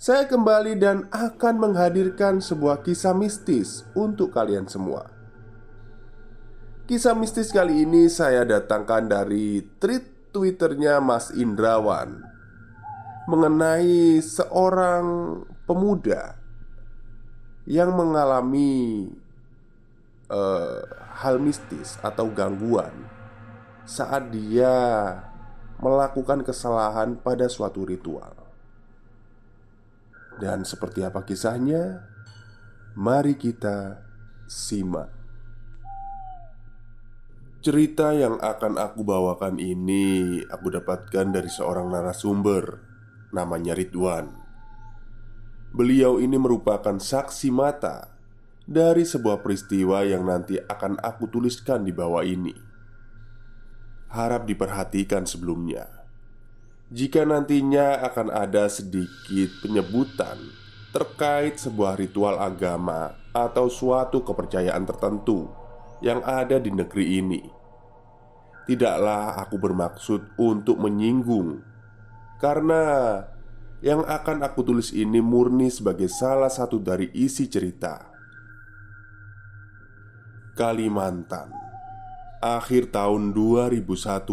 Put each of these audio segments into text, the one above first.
saya kembali dan akan menghadirkan sebuah kisah mistis untuk kalian semua. Kisah mistis kali ini saya datangkan dari tweet Twitternya Mas Indrawan mengenai seorang pemuda yang mengalami uh, hal mistis atau gangguan saat dia melakukan kesalahan pada suatu ritual. Dan seperti apa kisahnya? Mari kita simak. Cerita yang akan aku bawakan ini aku dapatkan dari seorang narasumber namanya Ridwan. Beliau ini merupakan saksi mata dari sebuah peristiwa yang nanti akan aku tuliskan di bawah ini. Harap diperhatikan sebelumnya. Jika nantinya akan ada sedikit penyebutan terkait sebuah ritual agama atau suatu kepercayaan tertentu yang ada di negeri ini, tidaklah aku bermaksud untuk menyinggung, karena yang akan aku tulis ini murni sebagai salah satu dari isi cerita. Kalimantan, akhir tahun 2001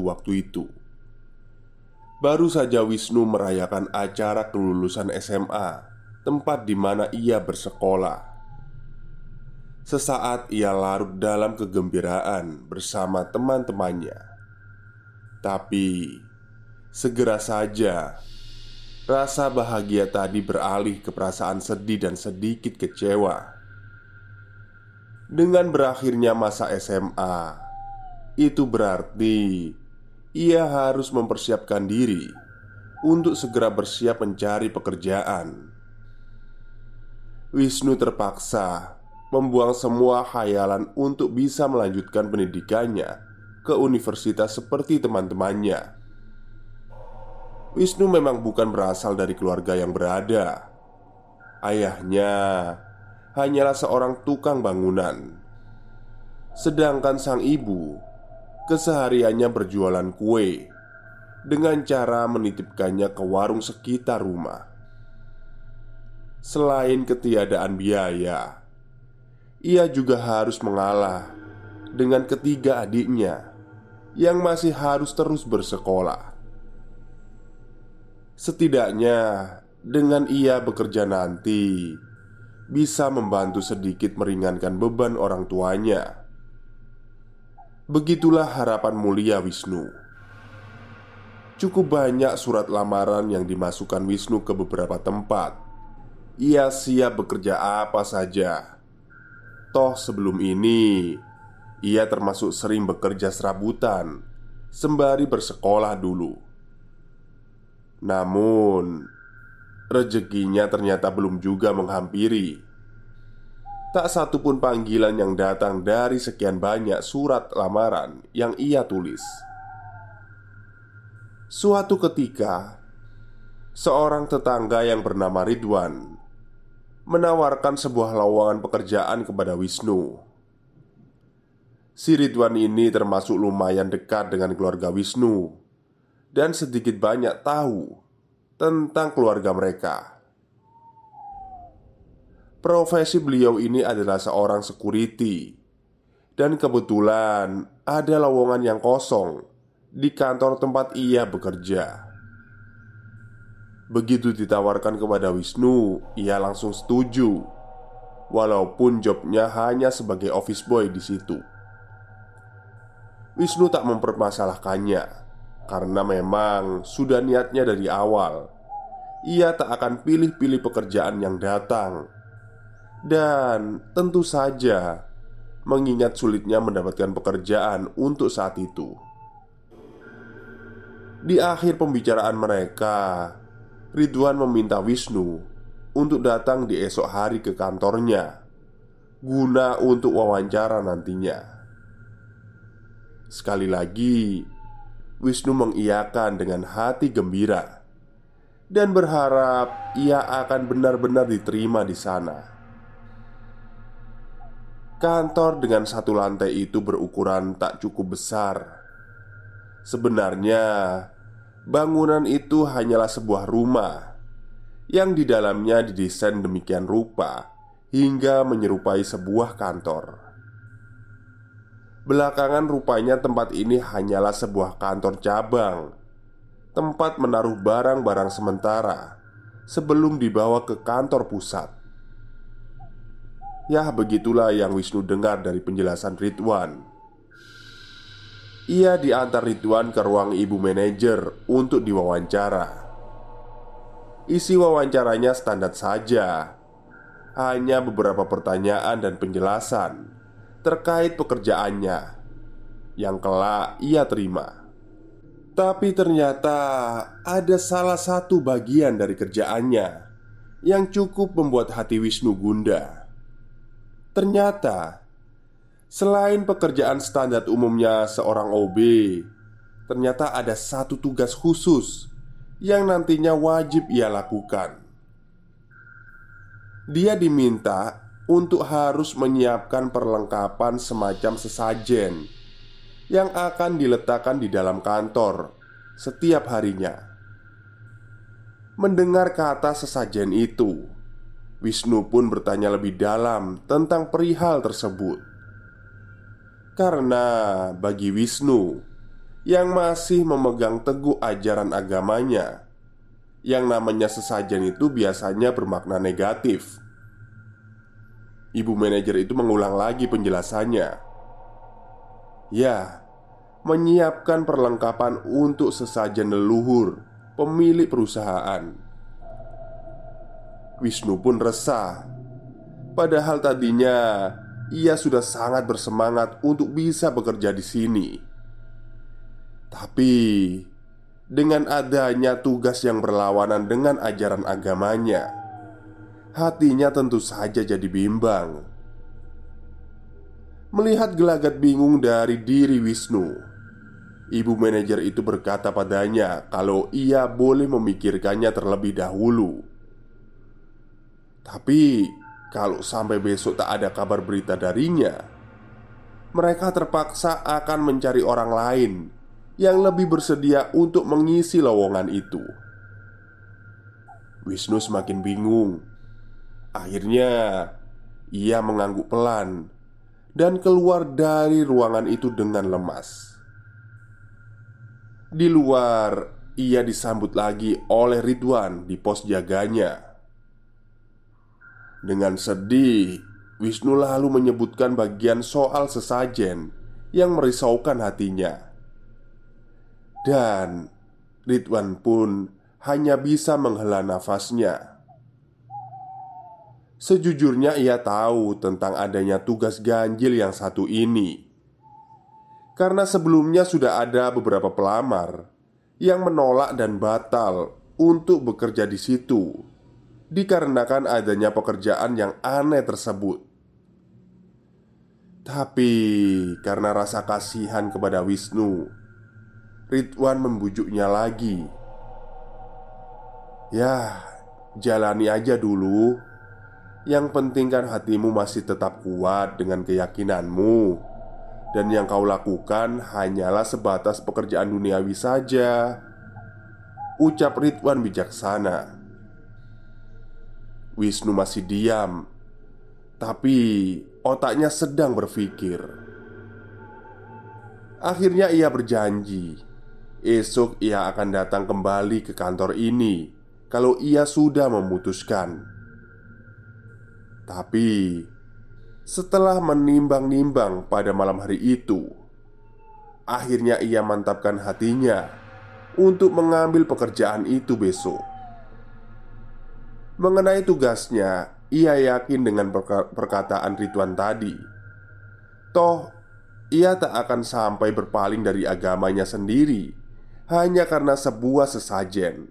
waktu itu Baru saja Wisnu merayakan acara kelulusan SMA, tempat di mana ia bersekolah. Sesaat ia larut dalam kegembiraan bersama teman-temannya, tapi segera saja rasa bahagia tadi beralih ke perasaan sedih dan sedikit kecewa. Dengan berakhirnya masa SMA, itu berarti ia harus mempersiapkan diri untuk segera bersiap mencari pekerjaan. Wisnu terpaksa membuang semua khayalan untuk bisa melanjutkan pendidikannya ke universitas seperti teman-temannya. Wisnu memang bukan berasal dari keluarga yang berada. Ayahnya hanyalah seorang tukang bangunan, sedangkan sang ibu Kesehariannya berjualan kue dengan cara menitipkannya ke warung sekitar rumah. Selain ketiadaan biaya, ia juga harus mengalah dengan ketiga adiknya yang masih harus terus bersekolah. Setidaknya, dengan ia bekerja nanti bisa membantu sedikit meringankan beban orang tuanya Begitulah harapan mulia Wisnu. Cukup banyak surat lamaran yang dimasukkan Wisnu ke beberapa tempat. Ia siap bekerja apa saja. Toh, sebelum ini ia termasuk sering bekerja serabutan sembari bersekolah dulu. Namun, rezekinya ternyata belum juga menghampiri Tak satu pun panggilan yang datang dari sekian banyak surat lamaran yang ia tulis. Suatu ketika, seorang tetangga yang bernama Ridwan menawarkan sebuah lowongan pekerjaan kepada Wisnu. Si Ridwan ini termasuk lumayan dekat dengan keluarga Wisnu dan sedikit banyak tahu tentang keluarga mereka. Profesi beliau ini adalah seorang security dan kebetulan ada lowongan yang kosong di kantor tempat ia bekerja. Begitu ditawarkan kepada Wisnu, ia langsung setuju. Walaupun jobnya hanya sebagai office boy di situ. Wisnu tak mempermasalahkannya karena memang sudah niatnya dari awal. Ia tak akan pilih-pilih pekerjaan yang datang, dan tentu saja mengingat sulitnya mendapatkan pekerjaan untuk saat itu. Di akhir pembicaraan mereka, Ridwan meminta Wisnu untuk datang di esok hari ke kantornya guna untuk wawancara nantinya. Sekali lagi, Wisnu mengiyakan dengan hati gembira dan berharap ia akan benar-benar diterima di sana. Kantor dengan satu lantai itu berukuran tak cukup besar. Sebenarnya, bangunan itu hanyalah sebuah rumah yang di dalamnya didesain demikian rupa hingga menyerupai sebuah kantor. Belakangan rupanya tempat ini hanyalah sebuah kantor cabang Tempat menaruh barang-barang sementara Sebelum dibawa ke kantor pusat Ya begitulah yang Wisnu dengar dari penjelasan Ridwan. Ia diantar Ridwan ke ruang ibu manajer untuk diwawancara. Isi wawancaranya standar saja. Hanya beberapa pertanyaan dan penjelasan Terkait pekerjaannya Yang kelak ia terima. Tapi ternyata ada salah satu bagian dari kerjaannya Yang cukup membuat hati Wisnu gundah Ternyata Selain pekerjaan standar umumnya seorang OB Ternyata ada satu tugas khusus Yang nantinya wajib ia lakukan. Dia diminta untuk harus menyiapkan perlengkapan semacam sesajen Yang akan diletakkan di dalam kantor Setiap harinya. Mendengar kata sesajen itu Wisnu pun bertanya lebih dalam tentang perihal tersebut. Karena bagi Wisnu Yang masih memegang teguh ajaran agamanya Yang namanya sesajen itu biasanya bermakna negatif. Ibu manajer itu mengulang lagi penjelasannya. Ya, menyiapkan perlengkapan untuk sesajen leluhur pemilik perusahaan Wisnu pun resah. Padahal tadinya ia sudah sangat bersemangat untuk bisa bekerja di sini. Tapi dengan adanya tugas yang berlawanan dengan ajaran agamanya, hatinya tentu saja jadi bimbang. Melihat gelagat bingung dari diri Wisnu, ibu manajer itu berkata padanya kalau ia boleh memikirkannya terlebih dahulu. Tapi kalau sampai besok tak ada kabar berita darinya, mereka terpaksa akan mencari orang lain yang lebih bersedia untuk mengisi lowongan itu. Wisnu semakin bingung. Akhirnya, ia mengangguk pelan dan keluar dari ruangan itu dengan lemas. Di luar, ia disambut lagi oleh Ridwan di pos jaganya. Dengan sedih, Wisnu lalu menyebutkan bagian soal sesajen yang merisaukan hatinya. Dan Ridwan pun hanya bisa menghela nafasnya. Sejujurnya ia tahu tentang adanya tugas ganjil yang satu ini Karena sebelumnya sudah ada beberapa pelamar Yang menolak dan batal untuk bekerja di situ dikarenakan adanya pekerjaan yang aneh tersebut. Tapi karena rasa kasihan kepada Wisnu, Ridwan membujuknya lagi. "Ya, jalani aja dulu. Yang penting kan hatimu masih tetap kuat dengan keyakinanmu, dan yang kau lakukan hanyalah sebatas pekerjaan duniawi saja." Ucap Ridwan bijaksana. Wisnu masih diam, tapi otaknya sedang berpikir. Akhirnya ia berjanji Esok ia akan datang kembali ke kantor ini Kalau ia sudah memutuskan Tapi Setelah menimbang-nimbang pada malam hari itu Akhirnya ia mantapkan hatinya Untuk mengambil pekerjaan itu besok Mengenai tugasnya Ia yakin dengan perkataan Ridwan tadi Toh ia tak akan sampai berpaling dari agamanya sendiri hanya karena sebuah sesajen.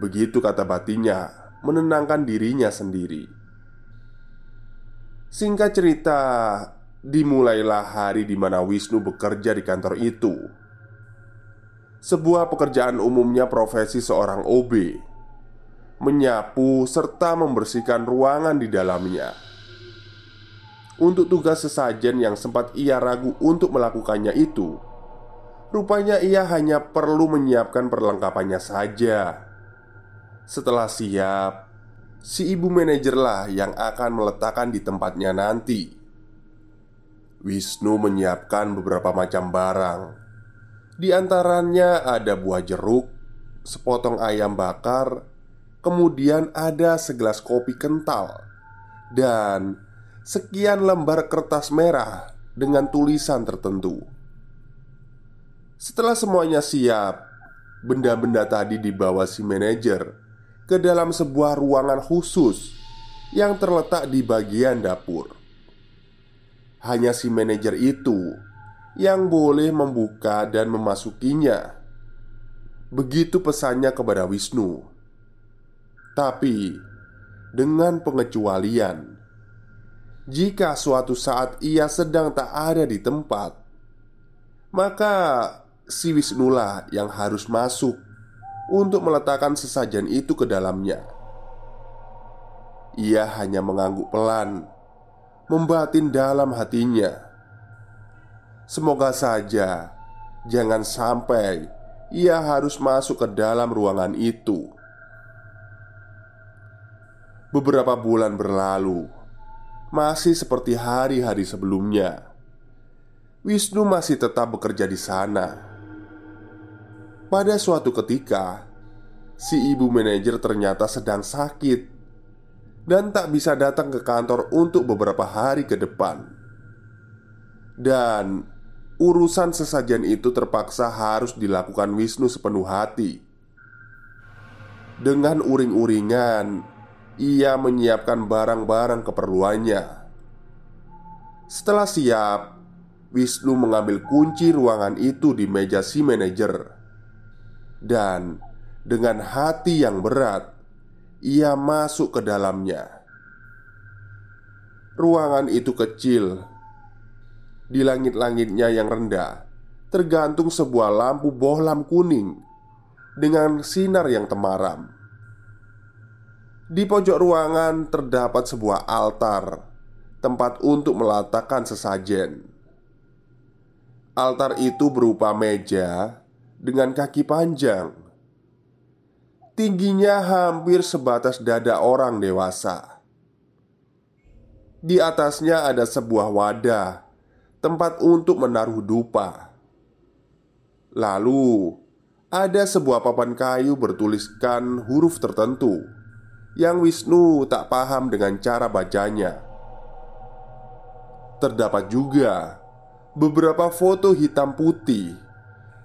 Begitu kata batinnya, menenangkan dirinya sendiri. Singkat cerita, dimulailah hari di mana Wisnu bekerja di kantor itu. Sebuah pekerjaan umumnya profesi seorang OB, menyapu serta membersihkan ruangan di dalamnya. Untuk tugas sesajen yang sempat ia ragu untuk melakukannya itu, Rupanya ia hanya perlu menyiapkan perlengkapannya saja. Setelah siap, si ibu manajerlah yang akan meletakkan di tempatnya nanti. Wisnu menyiapkan beberapa macam barang. Di antaranya ada buah jeruk, sepotong ayam bakar, kemudian ada segelas kopi kental, dan sekian lembar kertas merah dengan tulisan tertentu. Setelah semuanya siap, benda-benda tadi dibawa si manajer ke dalam sebuah ruangan khusus yang terletak di bagian dapur. Hanya si manajer itu yang boleh membuka dan memasukinya. Begitu pesannya kepada Wisnu. Tapi dengan pengecualian, jika suatu saat ia sedang tak ada di tempat, maka si Wisnula yang harus masuk untuk meletakkan sesajen itu ke dalamnya. Ia hanya mengangguk pelan, membatin dalam hatinya. Semoga saja jangan sampai ia harus masuk ke dalam ruangan itu. Beberapa bulan berlalu, masih seperti hari-hari sebelumnya. Wisnu masih tetap bekerja di sana pada suatu ketika, si ibu manajer ternyata sedang sakit dan tak bisa datang ke kantor untuk beberapa hari ke depan. Dan urusan sesajen itu terpaksa harus dilakukan Wisnu sepenuh hati. Dengan uring-uringan, ia menyiapkan barang-barang keperluannya. Setelah siap, Wisnu mengambil kunci ruangan itu di meja si manajer dan dengan hati yang berat ia masuk ke dalamnya. Ruangan itu kecil. Di langit-langitnya yang rendah tergantung sebuah lampu bohlam kuning dengan sinar yang temaram. Di pojok ruangan terdapat sebuah altar, tempat untuk meletakkan sesajen. Altar itu berupa meja dengan kaki panjang. Tingginya hampir sebatas dada orang dewasa. Di atasnya ada sebuah wadah, tempat untuk menaruh dupa. Lalu ada sebuah papan kayu bertuliskan huruf tertentu yang Wisnu tak paham dengan cara bacanya. Terdapat juga beberapa foto hitam putih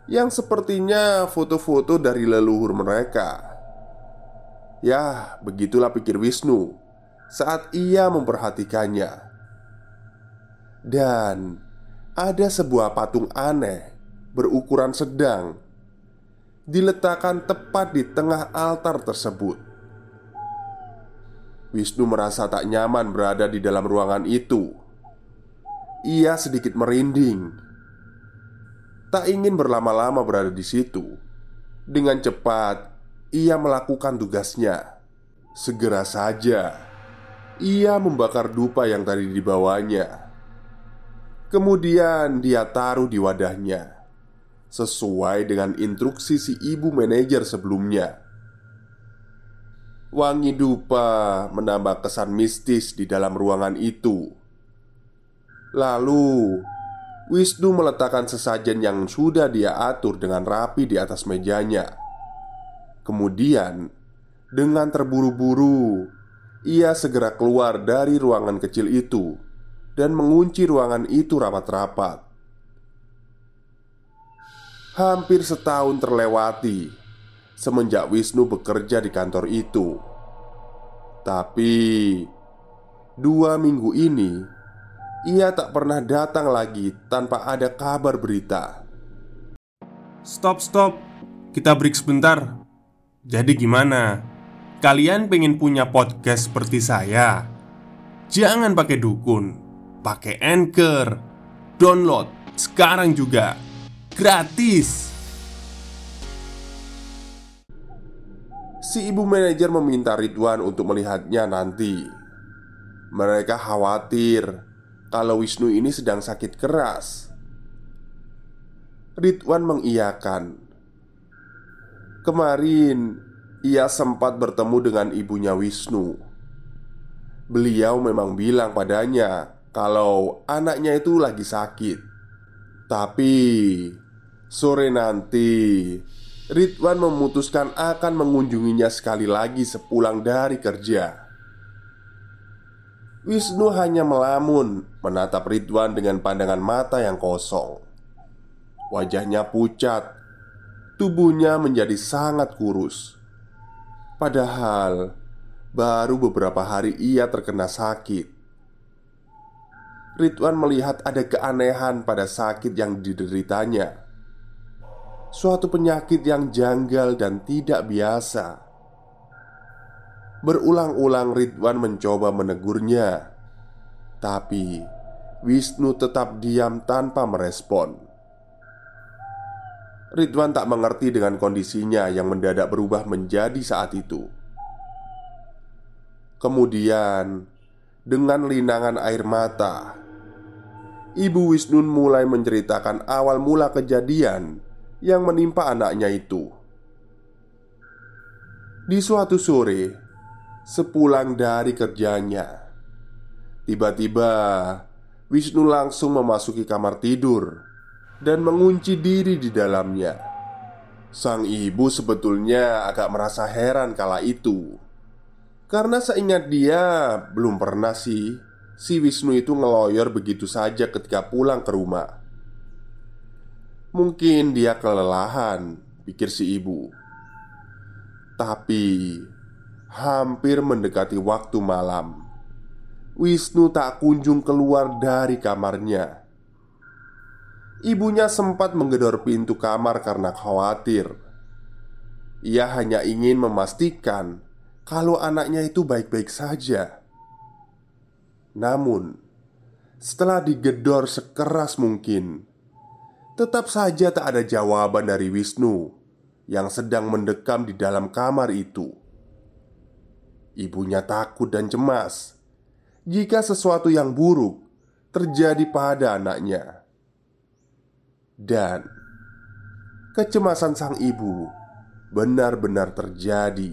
yang sepertinya foto-foto dari leluhur mereka. Ya, begitulah pikir Wisnu saat ia memperhatikannya. Dan ada sebuah patung aneh berukuran sedang diletakkan tepat di tengah altar tersebut. Wisnu merasa tak nyaman berada di dalam ruangan itu. Ia sedikit merinding. Tak ingin berlama-lama berada di situ. Dengan cepat Ia melakukan tugasnya. Segera saja Ia membakar dupa yang tadi dibawanya. Kemudian dia taruh di wadahnya Sesuai dengan instruksi si ibu manajer sebelumnya Wangi dupa menambah kesan mistis di dalam ruangan itu Lalu Wisnu meletakkan sesajen yang sudah dia atur dengan rapi di atas mejanya. Kemudian, dengan terburu-buru, ia segera keluar dari ruangan kecil itu dan mengunci ruangan itu rapat-rapat. Hampir setahun terlewati semenjak Wisnu bekerja di kantor itu, tapi dua minggu ini ia tak pernah datang lagi tanpa ada kabar berita. Stop, stop. Kita break sebentar. Jadi gimana? Kalian pengen punya podcast seperti saya? Jangan pakai dukun, pakai Anchor. Download sekarang juga. Gratis. Si ibu manajer meminta Ridwan untuk melihatnya nanti. Mereka khawatir kalau Wisnu ini sedang sakit keras. Ridwan mengiyakan. Kemarin ia sempat bertemu dengan ibunya Wisnu. Beliau memang bilang padanya kalau anaknya itu lagi sakit. Tapi sore nanti Ridwan memutuskan akan mengunjunginya sekali lagi sepulang dari kerja. Wisnu hanya melamun menatap Ridwan dengan pandangan mata yang kosong. Wajahnya pucat, tubuhnya menjadi sangat kurus. Padahal baru beberapa hari ia terkena sakit. Ridwan melihat ada keanehan pada sakit yang dideritanya. Suatu penyakit yang janggal dan tidak biasa. Berulang-ulang Ridwan mencoba menegurnya Tapi Wisnu tetap diam tanpa merespon Ridwan tak mengerti dengan kondisinya yang mendadak berubah menjadi saat itu Kemudian Dengan linangan air mata Ibu Wisnu mulai menceritakan awal mula kejadian Yang menimpa anaknya itu Di suatu sore sepulang dari kerjanya. Tiba-tiba, Wisnu langsung memasuki kamar tidur dan mengunci diri di dalamnya. Sang ibu sebetulnya agak merasa heran kala itu Karena seingat dia belum pernah sih Si Wisnu itu ngeloyor begitu saja ketika pulang ke rumah Mungkin dia kelelahan Pikir si ibu. Tapi Hampir mendekati waktu malam Wisnu tak kunjung keluar dari kamarnya. Ibunya sempat menggedor pintu kamar karena khawatir. Ia hanya ingin memastikan Kalau anaknya itu baik-baik saja. Namun Setelah digedor sekeras mungkin Tetap saja tak ada jawaban dari Wisnu Yang sedang mendekam di dalam kamar itu Ibunya takut dan cemas jika sesuatu yang buruk terjadi pada anaknya, dan kecemasan sang ibu benar-benar terjadi.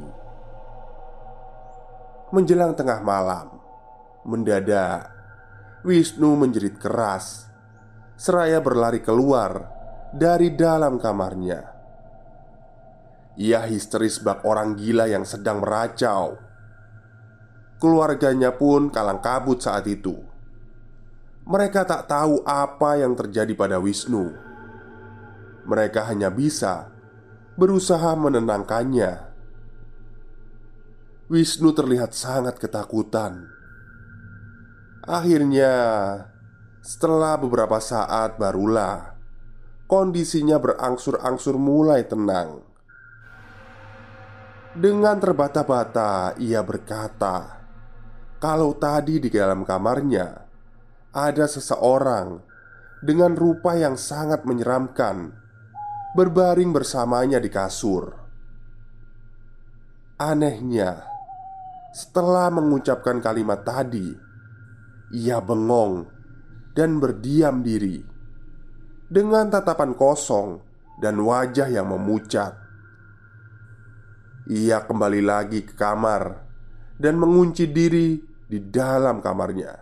Menjelang tengah malam, mendadak Wisnu menjerit keras, seraya berlari keluar dari dalam kamarnya. Ia histeris bak orang gila yang sedang meracau Keluarganya pun kalang kabut saat itu. Mereka tak tahu apa yang terjadi pada Wisnu. Mereka hanya bisa berusaha menenangkannya. Wisnu terlihat sangat ketakutan. Akhirnya, setelah beberapa saat, barulah kondisinya berangsur-angsur mulai tenang. Dengan terbata-bata, ia berkata, kalau tadi di dalam kamarnya ada seseorang dengan rupa yang sangat menyeramkan berbaring bersamanya di kasur. Anehnya, setelah mengucapkan kalimat tadi, ia bengong dan berdiam diri dengan tatapan kosong dan wajah yang memucat. Ia kembali lagi ke kamar dan mengunci diri di dalam kamarnya.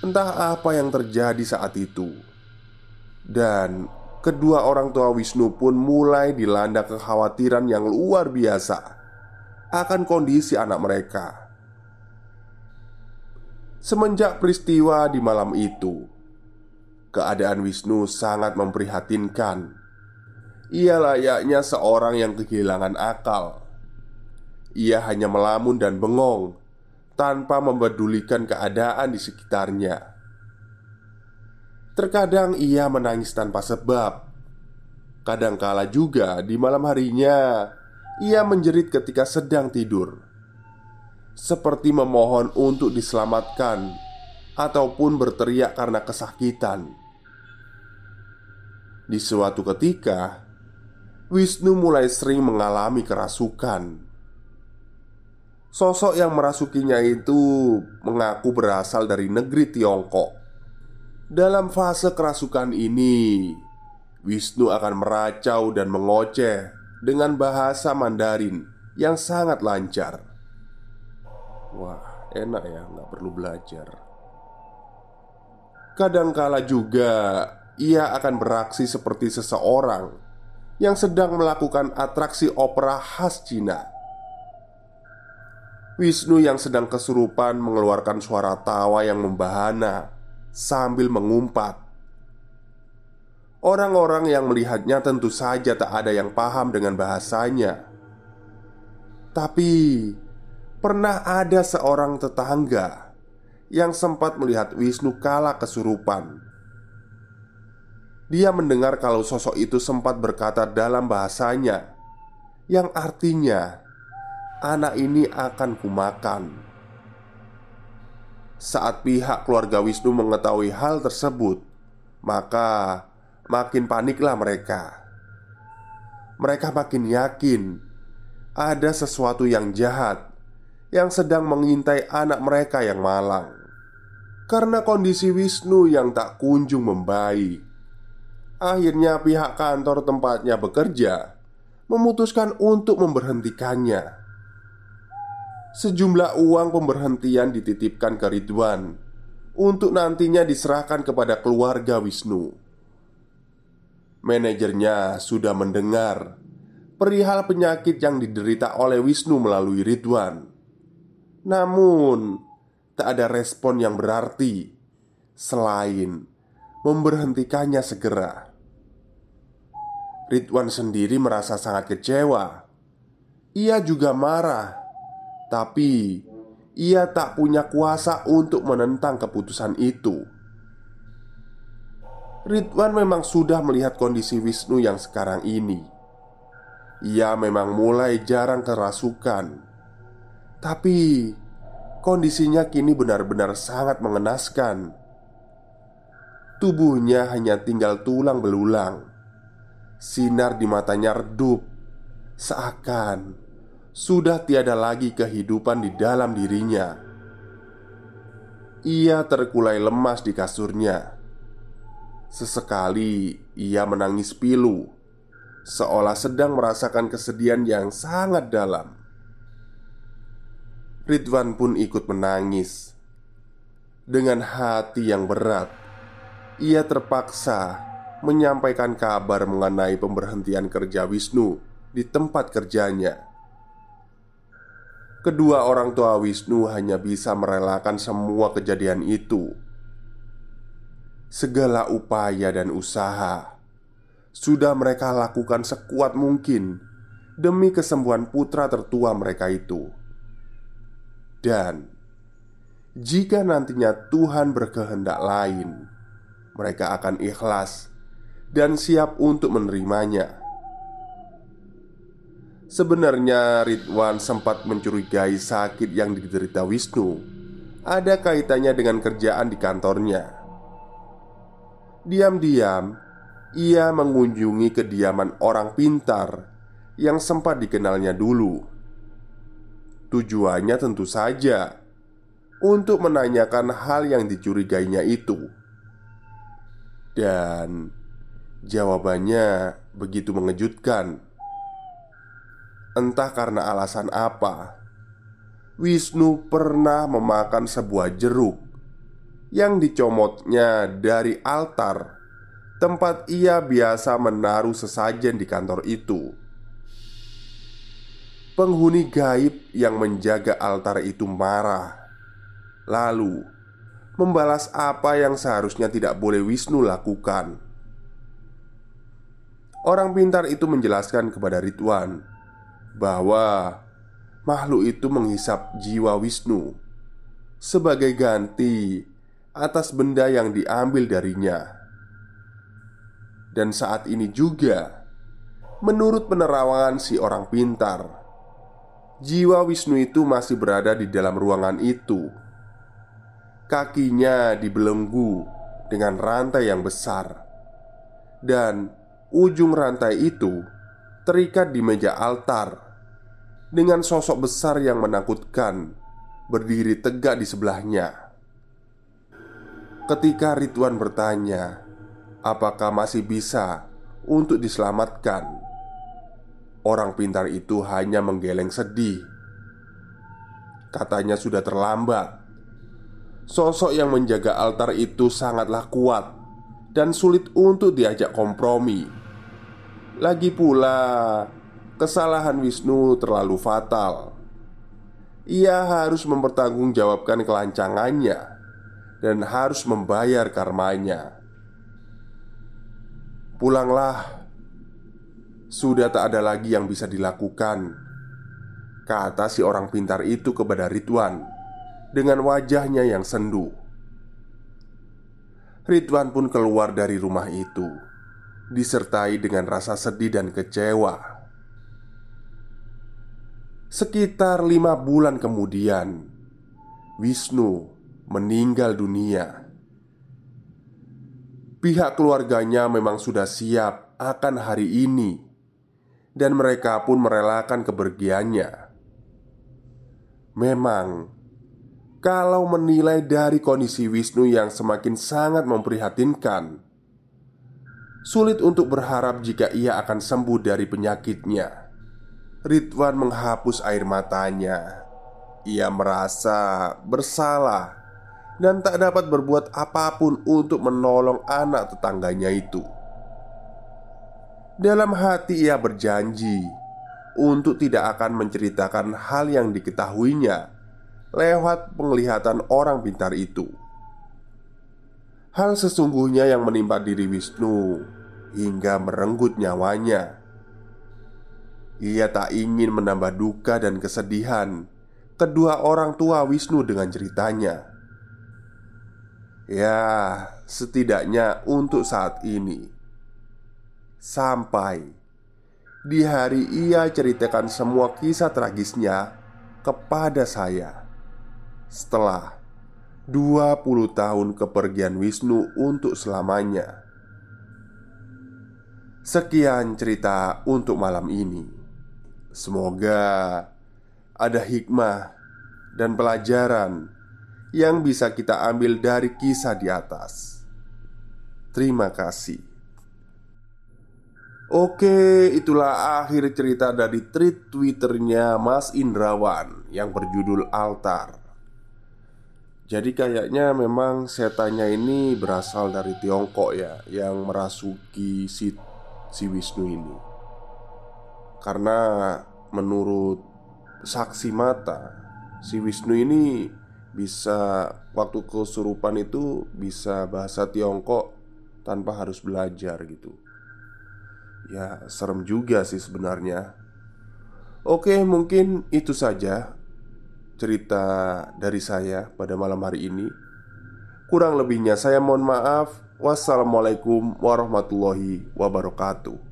Entah apa yang terjadi saat itu, dan kedua orang tua Wisnu pun mulai dilanda kekhawatiran yang luar biasa akan kondisi anak mereka. Semenjak peristiwa di malam itu, keadaan Wisnu sangat memprihatinkan. Ia layaknya seorang yang kehilangan akal. Ia hanya melamun dan bengong tanpa mempedulikan keadaan di sekitarnya. Terkadang ia menangis tanpa sebab. Kadangkala juga di malam harinya ia menjerit ketika sedang tidur, seperti memohon untuk diselamatkan ataupun berteriak karena kesakitan. Di suatu ketika, Wisnu mulai sering mengalami kerasukan. Sosok yang merasukinya itu mengaku berasal dari negeri Tiongkok. Dalam fase kerasukan ini, Wisnu akan meracau dan mengoceh dengan bahasa Mandarin yang sangat lancar. Wah, enak ya, nggak perlu belajar. Kadangkala juga ia akan beraksi seperti seseorang yang sedang melakukan atraksi opera khas Cina Wisnu yang sedang kesurupan mengeluarkan suara tawa yang membahana sambil mengumpat. Orang-orang yang melihatnya tentu saja tak ada yang paham dengan bahasanya. Tapi pernah ada seorang tetangga yang sempat melihat Wisnu kala kesurupan. Dia mendengar kalau sosok itu sempat berkata dalam bahasanya, yang artinya anak ini akan kumakan. Saat pihak keluarga Wisnu mengetahui hal tersebut, maka makin paniklah mereka. Mereka makin yakin ada sesuatu yang jahat yang sedang mengintai anak mereka yang malang. Karena kondisi Wisnu yang tak kunjung membaik, akhirnya pihak kantor tempatnya bekerja memutuskan untuk memberhentikannya. Sejumlah uang pemberhentian dititipkan ke Ridwan Untuk nantinya diserahkan kepada keluarga Wisnu. Manajernya sudah mendengar Perihal penyakit yang diderita oleh Wisnu melalui Ridwan Namun Tak ada respon yang berarti Selain Memberhentikannya segera Ridwan sendiri merasa sangat kecewa Ia juga marah tapi ia tak punya kuasa untuk menentang keputusan itu. Ridwan memang sudah melihat kondisi Wisnu yang sekarang ini. Ia memang mulai jarang kerasukan, tapi kondisinya kini benar-benar sangat mengenaskan. Tubuhnya hanya tinggal tulang belulang. Sinar di matanya redup, seakan sudah tiada lagi kehidupan di dalam dirinya. Ia terkulai lemas di kasurnya. Sesekali ia menangis pilu, seolah sedang merasakan kesedihan yang sangat dalam. Ridwan pun ikut menangis. Dengan hati yang berat, ia terpaksa menyampaikan kabar mengenai pemberhentian kerja Wisnu di tempat kerjanya. Kedua orang tua Wisnu hanya bisa merelakan semua kejadian itu. Segala upaya dan usaha sudah mereka lakukan sekuat mungkin demi kesembuhan putra tertua mereka itu. Dan jika nantinya Tuhan berkehendak lain, mereka akan ikhlas dan siap untuk menerimanya. Sebenarnya Ridwan sempat mencurigai sakit yang diderita Wisnu Ada kaitannya dengan kerjaan di kantornya Diam-diam, ia mengunjungi kediaman orang pintar yang sempat dikenalnya dulu. Tujuannya tentu saja untuk menanyakan hal yang dicurigainya itu, dan jawabannya begitu mengejutkan. Entah karena alasan apa, Wisnu pernah memakan sebuah jeruk yang dicomotnya dari altar tempat ia biasa menaruh sesajen di kantor itu. Penghuni gaib yang menjaga altar itu marah, lalu membalas apa yang seharusnya tidak boleh Wisnu lakukan. Orang pintar itu menjelaskan kepada Ridwan bahwa makhluk itu menghisap jiwa Wisnu sebagai ganti atas benda yang diambil darinya. Dan saat ini juga, menurut penerawangan si orang pintar, jiwa Wisnu itu masih berada di dalam ruangan itu. Kakinya dibelenggu dengan rantai yang besar, dan ujung rantai itu terikat di meja altar dengan sosok besar yang menakutkan berdiri tegak di sebelahnya. Ketika Ridwan bertanya, apakah masih bisa untuk diselamatkan, orang pintar itu hanya menggeleng sedih. Katanya sudah terlambat. Sosok yang menjaga altar itu sangatlah kuat dan sulit untuk diajak kompromi. Lagi pula, kesalahan Wisnu terlalu fatal. Ia harus mempertanggungjawabkan kelancangannya dan harus membayar karmanya. Pulanglah, sudah tak ada lagi yang bisa dilakukan, kata si orang pintar itu kepada Ridwan dengan wajahnya yang sendu. Ridwan pun keluar dari rumah itu disertai dengan rasa sedih dan kecewa. Sekitar lima bulan kemudian, Wisnu meninggal dunia. Pihak keluarganya memang sudah siap akan hari ini, dan mereka pun merelakan kepergiannya. Memang, kalau menilai dari kondisi Wisnu yang semakin sangat memprihatinkan, Sulit untuk berharap jika ia akan sembuh dari penyakitnya. Ridwan menghapus air matanya. Ia merasa bersalah dan tak dapat berbuat apa pun untuk menolong anak tetangganya itu. Dalam hati ia berjanji untuk tidak akan menceritakan hal yang diketahuinya lewat penglihatan orang pintar itu. Hal sesungguhnya yang menimpa diri Wisnu hingga merenggut nyawanya. Ia tak ingin menambah duka dan kesedihan kedua orang tua Wisnu dengan ceritanya. Ya, setidaknya untuk saat ini, sampai di hari ia ceritakan semua kisah tragisnya kepada saya setelah 20 tahun kepergian Wisnu untuk selamanya Sekian cerita untuk malam ini Semoga ada hikmah dan pelajaran yang bisa kita ambil dari kisah di atas. Terima kasih. Oke, itulah akhir cerita dari tweet Twitternya Mas Indrawan yang berjudul Altar. Jadi kayaknya memang setannya ini berasal dari Tiongkok ya Yang merasuki si, si Wisnu ini Karena menurut saksi mata Si Wisnu ini bisa waktu kesurupan itu bisa bahasa Tiongkok tanpa harus belajar gitu Ya serem juga sih sebenarnya Oke mungkin itu saja cerita dari saya pada malam hari ini. Kurang lebihnya, saya mohon maaf. Wassalamualaikum warahmatullahi wabarakatuh.